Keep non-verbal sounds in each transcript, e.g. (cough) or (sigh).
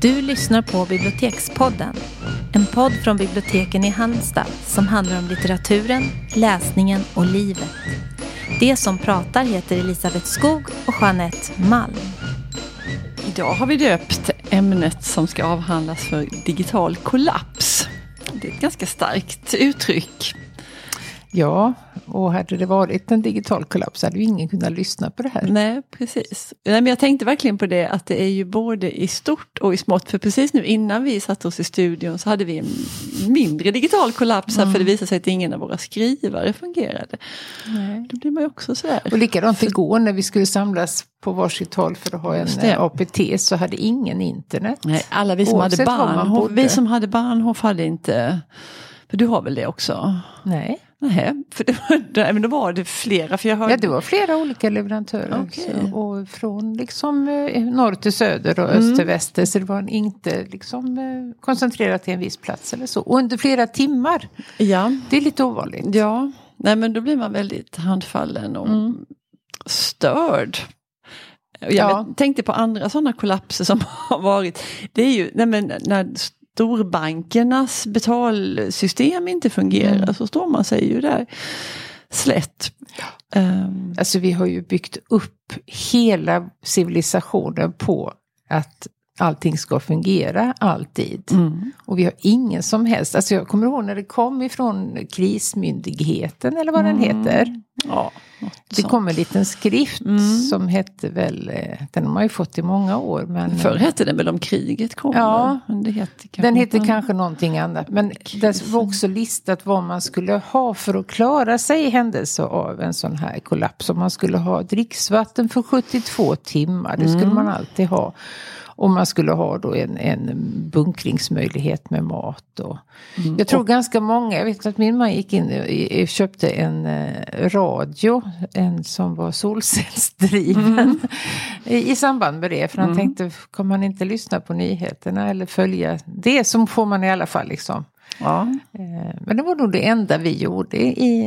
Du lyssnar på Bibliotekspodden. En podd från biblioteken i Halmstad som handlar om litteraturen, läsningen och livet. Det som pratar heter Elisabeth Skog och Jeanette Malm. Idag har vi döpt ämnet som ska avhandlas för digital kollaps. Det är ett ganska starkt uttryck. Ja, och hade det varit en digital kollaps hade ju ingen kunnat lyssna på det här. Nej, precis. Nej, men jag tänkte verkligen på det att det är ju både i stort och i smått. För precis nu innan vi satte oss i studion så hade vi en mindre digital kollaps här, mm. för det visade sig att ingen av våra skrivare fungerade. Nej. Då blir man ju också så här. Och likadant igår när vi skulle samlas på varsitt håll för att ha en APT så hade ingen internet. Nej, alla vi som hade Bahnhof, vi som hade Bahnhof hade inte för du har väl det också? Nej. Nej, för det var, men då var det flera. För jag hörde... Ja, det var flera olika leverantörer. Okay. Och från liksom eh, norr till söder och mm. öst till väster. Så det var inte liksom eh, koncentrerat till en viss plats eller så. Och under flera timmar. Ja. Det är lite ovanligt. Ja, nej men då blir man väldigt handfallen och mm. störd. Jag ja. tänkte på andra sådana kollapser som (laughs) har varit. Det är ju, nej men när storbankernas betalsystem inte fungerar mm. så står man sig ju där slätt. Um. Alltså vi har ju byggt upp hela civilisationen på att allting ska fungera alltid. Mm. Och vi har ingen som helst, alltså jag kommer ihåg när det kom ifrån krismyndigheten eller vad mm. den heter. Ja, det kom en liten skrift mm. som hette väl, eh, den har man ju fått i många år. Men, Förr hette den väl om kriget kommer? Ja, det heter den hette kanske någonting annat. Men det var också listat vad man skulle ha för att klara sig i händelse av en sån här kollaps. Om man skulle ha dricksvatten för 72 timmar, det skulle mm. man alltid ha. Och man skulle ha då en, en bunkringsmöjlighet med mat. Och mm. Jag tror och, ganska många, jag vet att min man gick in och köpte en eh, radio, en som var solcellsdriven. Mm. I, I samband med det, för han mm. tänkte, kommer man inte lyssna på nyheterna eller följa det så får man i alla fall liksom. Ja. Eh, men det var nog det enda vi gjorde i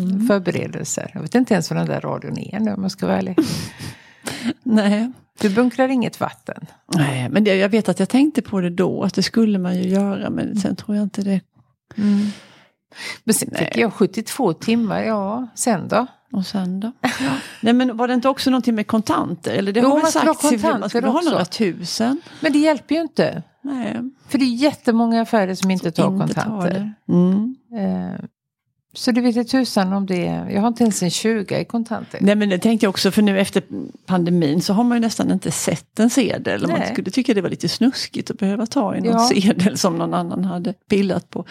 mm. förberedelser. Jag vet inte ens vad den där radion är nu om jag ska vara ärlig. (laughs) Nej. Du bunkrar inget vatten? Nej, men det, jag vet att jag tänkte på det då, att det skulle man ju göra, men sen tror jag inte det. Mm. Men sen fick jag 72 timmar, ja, sen då? Och sen då? Ja. Nej men var det inte också någonting med kontanter? Eller det jo, har man sagt kontanter man skulle också. ha några tusen. Men det hjälper ju inte. Nej. För det är jättemånga affärer som inte tar inte kontanter. Tar mm. Så det vet tusan om det Jag har inte ens en 20 i kontanter. Nej men det tänkte jag också för nu efter pandemin så har man ju nästan inte sett en sedel. Nej. Man skulle tycka det var lite snuskigt att behöva ta i någon ja. sedel som någon annan hade pillat på.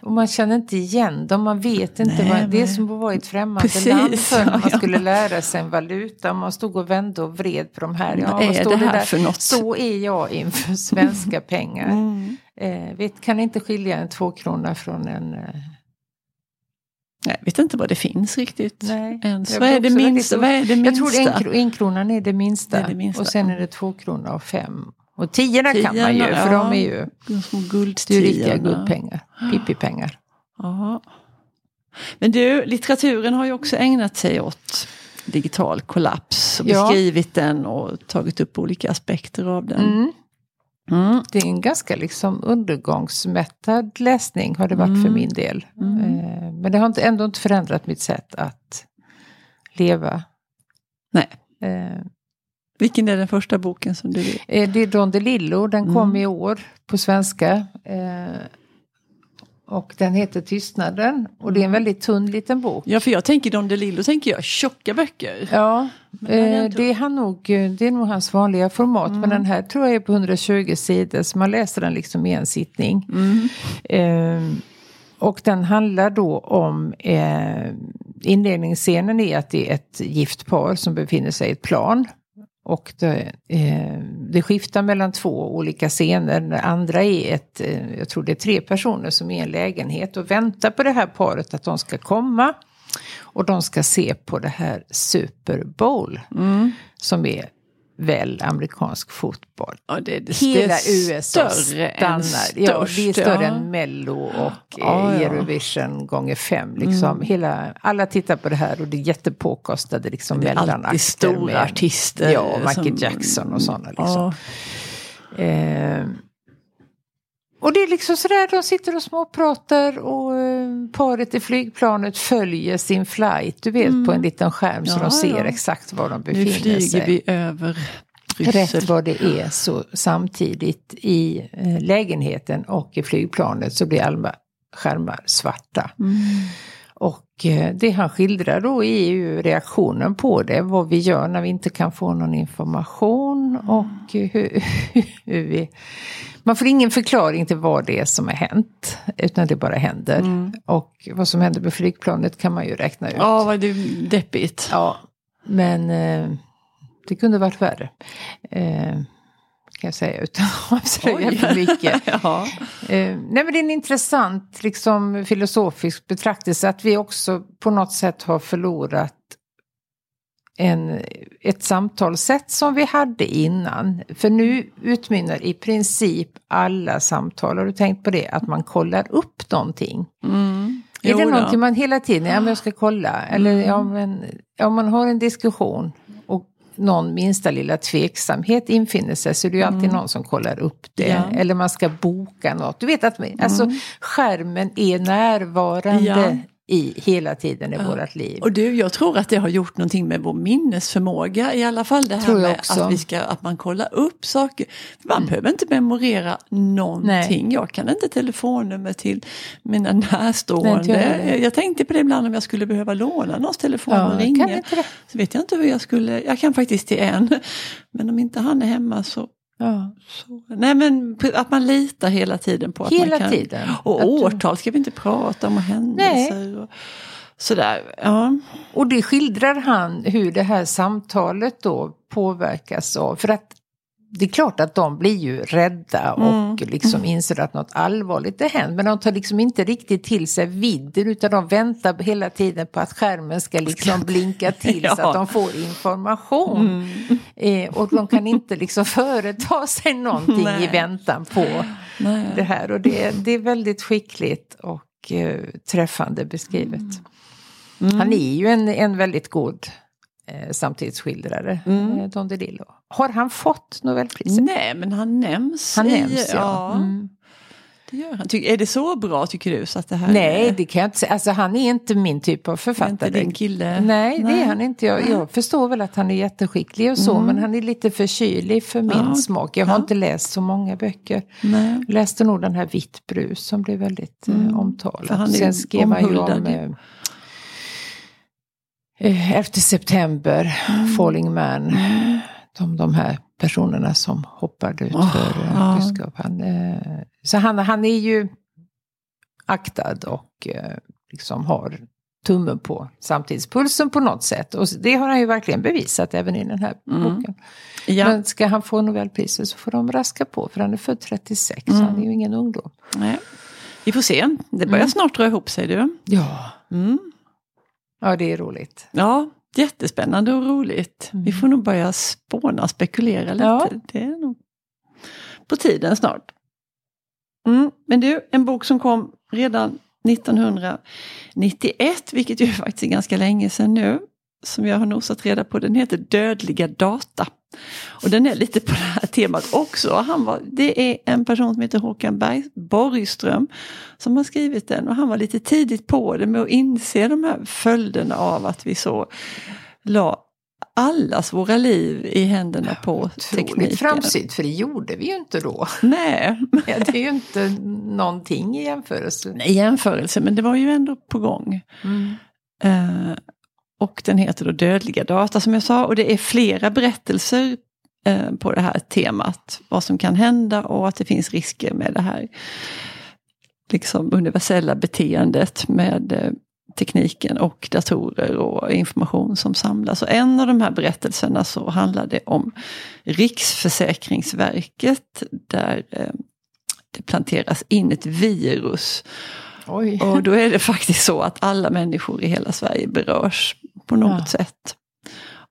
Och man känner inte igen dem, man vet inte. Nej, vad, det är som att vara i ett främmande Precis, land (laughs) för när man ja. skulle lära sig en valuta. Man stod och vände och vred på de här. Ja, vad är det här där? för något? Så är jag inför svenska (laughs) pengar. Mm. Eh, vet, kan inte skilja en tvåkrona från en eh, jag vet inte vad det finns riktigt. Nej, ens. Vad, är det minsta, vad är det minsta? Jag tror en, enkronan är det minsta. Det är det minsta. Och sen är det två kronor och fem. Och tiorna kan man ju, för ja. de är ju riktiga guldpengar. Pippipengar. Ja. Men du, litteraturen har ju också ägnat sig åt digital kollaps. Och ja. beskrivit den och tagit upp olika aspekter av den. Mm. Mm. Det är en ganska liksom undergångsmättad läsning har det varit mm. för min del. Mm. Eh, men det har ändå inte förändrat mitt sätt att leva. Nej. Eh, Vilken är den första boken som du vill? Eh, det är Don DeLillo, den kom mm. i år på svenska. Eh, och den heter Tystnaden. Och det är en mm. väldigt tunn liten bok. Ja, för jag tänker Don DeLillo, tänker jag tjocka böcker. Ja, eh, det, är han nog, det är nog hans vanliga format. Mm. Men den här tror jag är på 120 sidor, så man läser den liksom i en sittning. Mm. Eh, och den handlar då om eh, inledningsscenen är att det är ett gift par som befinner sig i ett plan. Och det, eh, det, skiftar mellan två olika scener. Det andra är ett, eh, jag tror det är tre personer som är i en lägenhet och väntar på det här paret att de ska komma. Och de ska se på det här Super Bowl. Mm. Som är väl amerikansk fotboll. Ja, det det, Hela det USA stannar. Ja, det är större än Mello och ja, ja. Eurovision gånger fem. Liksom. Mm. Hela, alla tittar på det här och det är jättepåkostade liksom. Det är alltid stora med, artister. Ja, Michael som, Jackson och sådana. Liksom. Eh, och det är liksom sådär, de sitter och småpratar och eh, paret i flygplanet följer sin flight, du vet mm. på en liten skärm så ja, de ser ja. exakt var de befinner sig. Nu flyger sig. vi över Bryssel. Rätt vad det är så samtidigt i eh, lägenheten och i flygplanet så blir alla skärmar svarta. Mm. Och eh, det han skildrar då är ju reaktionen på det, vad vi gör när vi inte kan få någon information och hur, (laughs) hur vi... Man får ingen förklaring till vad det är som har hänt, utan det bara händer. Mm. Och vad som händer med flygplanet kan man ju räkna ut. Ja, vad det är deppigt. Ja, men eh, det kunde varit värre. Eh, kan jag säga utan att (laughs) avslöja för mycket. (laughs) ja. eh, nej men det är en intressant liksom, filosofisk betraktelse att vi också på något sätt har förlorat en, ett samtalssätt som vi hade innan. För nu utmynnar i princip alla samtal, har du tänkt på det? Att man kollar upp någonting. Mm. Är jo det någonting man hela tiden, ja men jag ska kolla. Eller mm. ja men, om man har en diskussion någon minsta lilla tveksamhet infinner sig så är det ju alltid mm. någon som kollar upp det. Ja. Eller man ska boka något. Du vet att alltså, mm. skärmen är närvarande ja i hela tiden i ja. vårt liv. Och du, jag tror att det har gjort någonting med vår minnesförmåga i alla fall. Det här med att, vi ska, att man kollar upp saker. Man mm. behöver inte memorera någonting. Nej. Jag kan inte telefonnummer till mina närstående. Nej, jag, tänkte på det ibland om jag skulle behöva låna någons telefon ja, och ringa. Så vet jag inte hur jag skulle, jag kan faktiskt till en. Men om inte han är hemma så Ja. Så, nej men att man litar hela tiden på att hela man kan. Tiden. Och årtal ska vi inte prata om och händelser. Och, sådär. Ja. Och det skildrar han hur det här samtalet då påverkas av. För att det är klart att de blir ju rädda och mm. liksom mm. inser att något allvarligt har hänt. Men de tar liksom inte riktigt till sig vidden utan de väntar hela tiden på att skärmen ska liksom (laughs) blinka till (laughs) ja. så att de får information. Mm. Eh, och de kan inte liksom (laughs) företa sig någonting Nej. i väntan på Nej. det här. Och det, det är väldigt skickligt och eh, träffande beskrivet. Mm. Han är ju en, en väldigt god samtidsskildrare, mm. eh, Don DeLillo. Har han fått Nobelpriset? Nej, men han nämns. Han i, nämns, ja. ja. Mm. Det gör han. Ty är det så bra tycker du? Så att det här Nej, är... det kan jag inte säga. Alltså, han är inte min typ av författare. Inte din kille? Nej, Nej, det är han inte. Jag, jag förstår väl att han är jätteskicklig och så, mm. men han är lite för kylig för min ja. smak. Jag har ja. inte läst så många böcker. Nej. Jag läste nog den här Vitt brus som blev väldigt eh, mm. omtalad. Sen skrev han ju om... Eh, 11 eh, september, mm. Falling Man. Mm. De, de här personerna som hoppade ut oh, för uh, budskap. Han, eh, så han, han är ju aktad och eh, liksom har tummen på samtidspulsen på något sätt. Och det har han ju verkligen bevisat även i den här mm. boken. Ja. Men ska han få Nobelpriset så får de raska på för han är född 36, mm. han är ju ingen ungdom. Nej. Vi får se, det börjar mm. snart dra ihop sig du. Ja. Mm. Ja, det är roligt. Ja, jättespännande och roligt. Mm. Vi får nog börja spåna och spekulera lite. Ja. Det är nog på tiden snart. Mm. Men du, en bok som kom redan 1991, vilket ju (laughs) faktiskt är ganska länge sedan nu, som jag har nosat reda på, den heter Dödliga data. Och den är lite på det här temat också. Han var, det är en person som heter Håkan Berg, Borgström som har skrivit den och han var lite tidigt på det med att inse de här följderna av att vi så la allas våra liv i händerna på Otroligt tekniken. framsynt, för det gjorde vi ju inte då. Nej. (laughs) Det är ju inte någonting i jämförelse. Nej, jämförelse, men det var ju ändå på gång. Mm. Uh, och den heter då Dödliga data som jag sa och det är flera berättelser eh, på det här temat. Vad som kan hända och att det finns risker med det här liksom universella beteendet med eh, tekniken och datorer och information som samlas. Och en av de här berättelserna så handlar det om Riksförsäkringsverket där eh, det planteras in ett virus. Oj. Och då är det faktiskt så att alla människor i hela Sverige berörs på något ja. sätt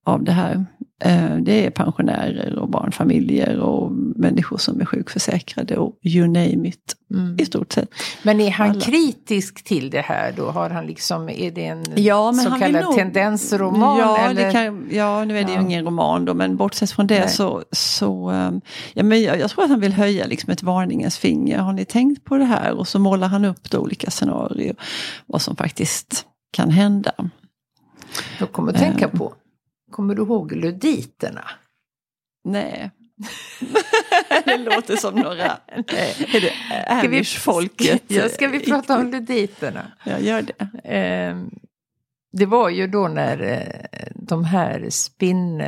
av det här Eh, det är pensionärer och barnfamiljer och människor som är sjukförsäkrade och you name it. Mm. I stort sett. Men är han Alla. kritisk till det här då? Har han liksom, är det en ja, så kallad nog, tendensroman? Ja, eller? Kan, ja, nu är det ja. ju ingen roman då, men bortsett från det Nej. så, så ehm, ja, men jag, jag, tror att han vill höja liksom ett varningens finger. Har ni tänkt på det här? Och så målar han upp då olika scenarier, vad som faktiskt kan hända. Jag kommer tänka uh, på Kommer du ihåg luditerna? Nej. (laughs) det låter som några Amish-folket. Ja, ska vi prata om luditerna? Ja, gör det. Ehm, det var ju då när eh, de här spinn...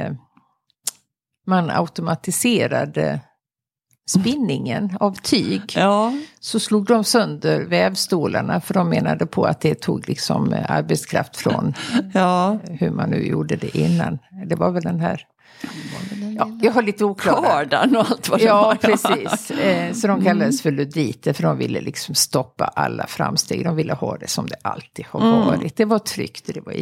Man automatiserade spinningen av tyg. Ja. Så slog de sönder vävstolarna för de menade på att det tog liksom eh, arbetskraft från ja. hur man nu gjorde det innan. Det var väl den här Ja, jag har lite oklara. Kardan och allt vad det ja, var. Precis. (laughs) Eh, så de kallades för luditer för de ville liksom stoppa alla framsteg. De ville ha det som det alltid har mm. varit. Det var tryggt, det var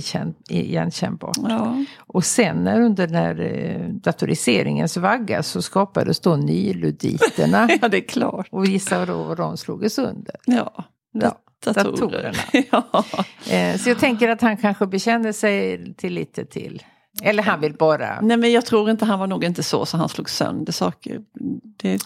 igenkännbart. Ja. Och sen när under den här eh, datoriseringens vagga så skapades då nyluditerna. (laughs) ja, det är klart. Och gissa då vad de slog sönder. Ja. ja. Datorer. (laughs) ja. Eh, så jag tänker att han kanske bekänner sig till lite till eller han vill bara... Nej men jag tror inte, han var nog inte så så han slog sönder saker. Det,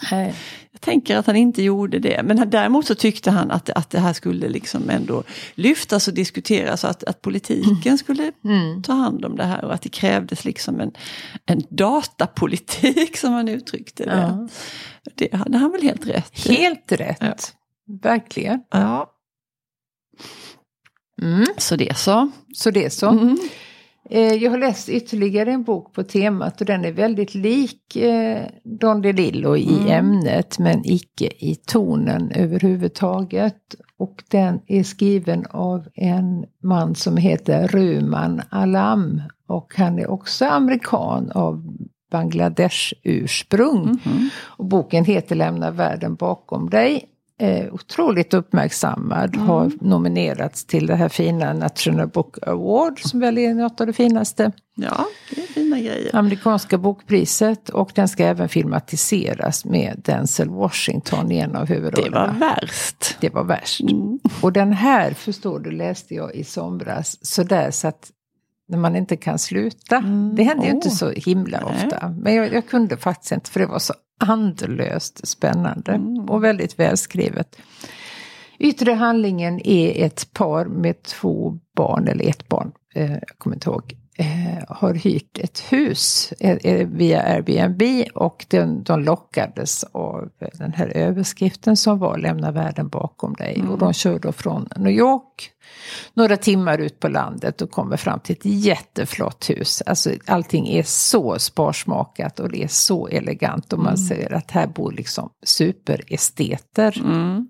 jag tänker att han inte gjorde det. Men däremot så tyckte han att, att det här skulle liksom ändå lyftas och diskuteras. Och att, att politiken mm. skulle mm. ta hand om det här och att det krävdes liksom en, en datapolitik som han uttryckte det. Ja. Det hade han väl helt rätt Helt rätt. Ja. Verkligen. Ja. Mm. Så det så. Så det så. Eh, jag har läst ytterligare en bok på temat och den är väldigt lik eh, Don DeLillo i mm. ämnet men icke i tonen överhuvudtaget. Och den är skriven av en man som heter Ruman Alam och han är också amerikan av Bangladesh-ursprung. Mm. Och boken heter Lämna världen bakom dig eh, otroligt uppmärksammad. Mm. Har nominerats till det här fina National Book Award som väl är något av det finaste. Ja, det är fina grejer. Amerikanska bokpriset och den ska även filmatiseras med Denzel Washington i en av huvudrollerna. Det var värst. Det var värst. Mm. Och den här, förstår du, läste jag i somras så att när man inte kan sluta. Mm. Det händer oh. ju inte så himla ofta. Men jag, jag, kunde faktiskt inte för det var så andlöst spännande mm. och väldigt välskrivet. Yttre handlingen är ett par med två barn, eller ett barn, eh, jag kommer inte ihåg, eh, har hyrt ett hus eh, eh, via Airbnb och de, de lockades av den här överskriften som var Lämna världen bakom dig. Mm. Och de kör då från New York några timmar ut på landet och kommer fram till ett jätteflott hus. Alltså allting är så sparsmakat och det är så elegant och man mm. ser att här bor liksom superesteter. Mm.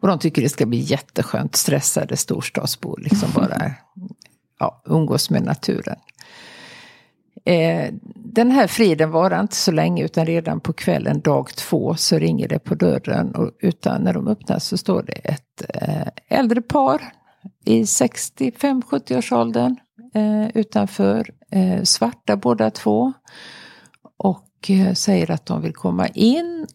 Och de tycker det ska bli jätteskönt, stressade storstadsbor, liksom (laughs) bara ja, umgås med naturen. Eh, den här friden varar inte så länge utan redan på kvällen dag två så ringer det på dörren. Och utan när de öppnar så står det ett eh, äldre par i 65-70-årsåldern eh, utanför. Eh, svarta båda två. Och eh, säger att de vill komma in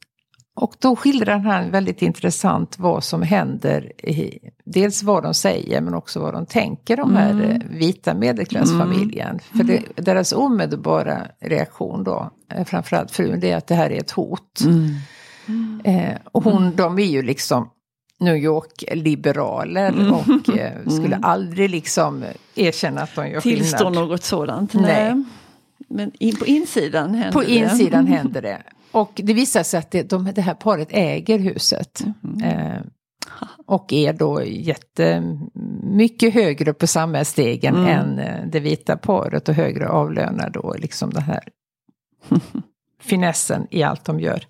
och då skildrar han väldigt intressant vad som händer. I, dels vad de säger men också vad de tänker om mm. här vita medelklassfamiljen. Mm. För det, deras omedelbara reaktion då, eh, framförallt frun, det är att det här är ett hot. Mm. Eh, och hon, mm. de är ju liksom New York-liberaler mm. och eh, skulle mm. aldrig liksom erkänna att de gör skillnad. Tillstå något sådant. Nej. Nej. Men in, på insidan händer på det. På insidan händer det. Och det visar sig att det, de, det här paret äger huset. Mm. Eh, och är då jättemycket högre på samhällsstegen mm. än eh, det vita paret och högre avlönade då liksom den här (laughs) finessen i allt de gör.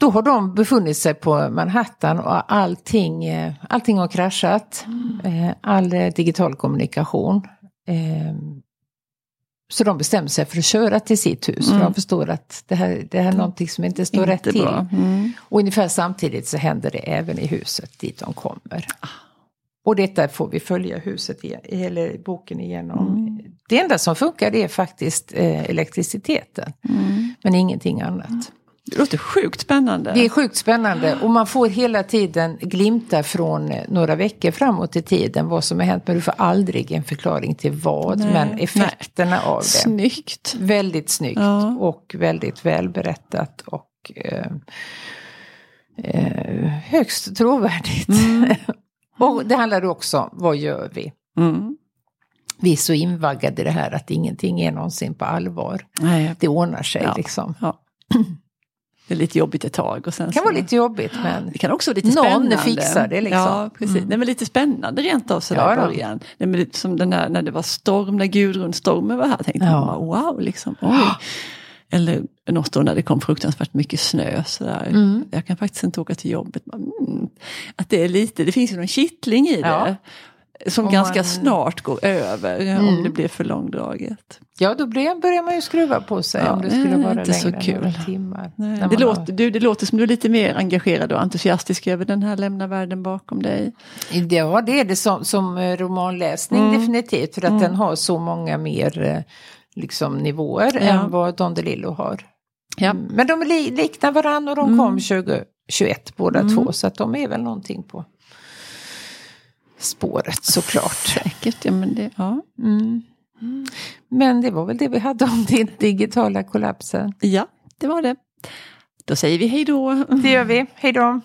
Då har de befunnit sig på Manhattan och allting, eh, allting har kraschat. Mm. Eh, all digital kommunikation. Så de bestämmer sig för att köra till sitt hus. Mm. För de förstår att det här, det här är någonting som inte står inte rätt till. Mm. Och ungefär samtidigt så händer det även i huset dit de kommer. Och detta får vi följa huset, eller boken igenom. Mm. Det enda som funkar är faktiskt eh, elektriciteten. Mm. Men ingenting annat. Det låter sjukt spännande. Det är sjukt spännande och man får hela tiden glimta från eh, några veckor framåt i tiden vad som har hänt. Men du får aldrig en förklaring till vad. Nej, men effekterna nej. av det. Snyggt. Väldigt snyggt ja. och väldigt välberättat. Och eh, eh, högst trovärdigt. Mm. (laughs) och det handlar också om vad gör vi? Mm. Vi är så invaggade i det här att ingenting är någonsin på allvar. Nej. Det ordnar sig ja. liksom. Ja. (clears throat) Det är lite jobbigt ett tag. Och sen det kan så, vara lite jobbigt men det kan också vara lite spännande. någon fixar det. Liksom. Ja, precis. Mm. Nej, men lite spännande rent av sådär ja, i början. Nej, men som den där, när det var storm, när Gudrun-stormen var här, tänkte ja. man wow, liksom, (gasps) oj. Eller något år när det kom fruktansvärt mycket snö. Sådär. Mm. Jag kan faktiskt inte åka till jobbet. Mm. Att det är lite, det finns ju någon kittling i det. Som om ganska man... snart går över mm. om det blir för långdraget. Ja, då börjar man ju skruva på sig ja, om det skulle vara inte längre så kul. timmar. Det, låter, har... du, det låter som du är lite mer engagerad och entusiastisk över den här Lämna världen bakom dig. Ja, det är det som, som eh, romanläsning mm. definitivt. För att mm. den har så många mer eh, liksom, nivåer ja. än vad Don DeLillo har. Ja. Men de liknar varandra och de mm. kom 2021 båda mm. två. Så att de är väl någonting på spåret såklart. Säkert, ja men det, ja. Mm. Mm. Men det var väl det vi hade om den digitala kollapsen. Ja, det var det. Då säger vi hej då. Det gör vi. Hej då.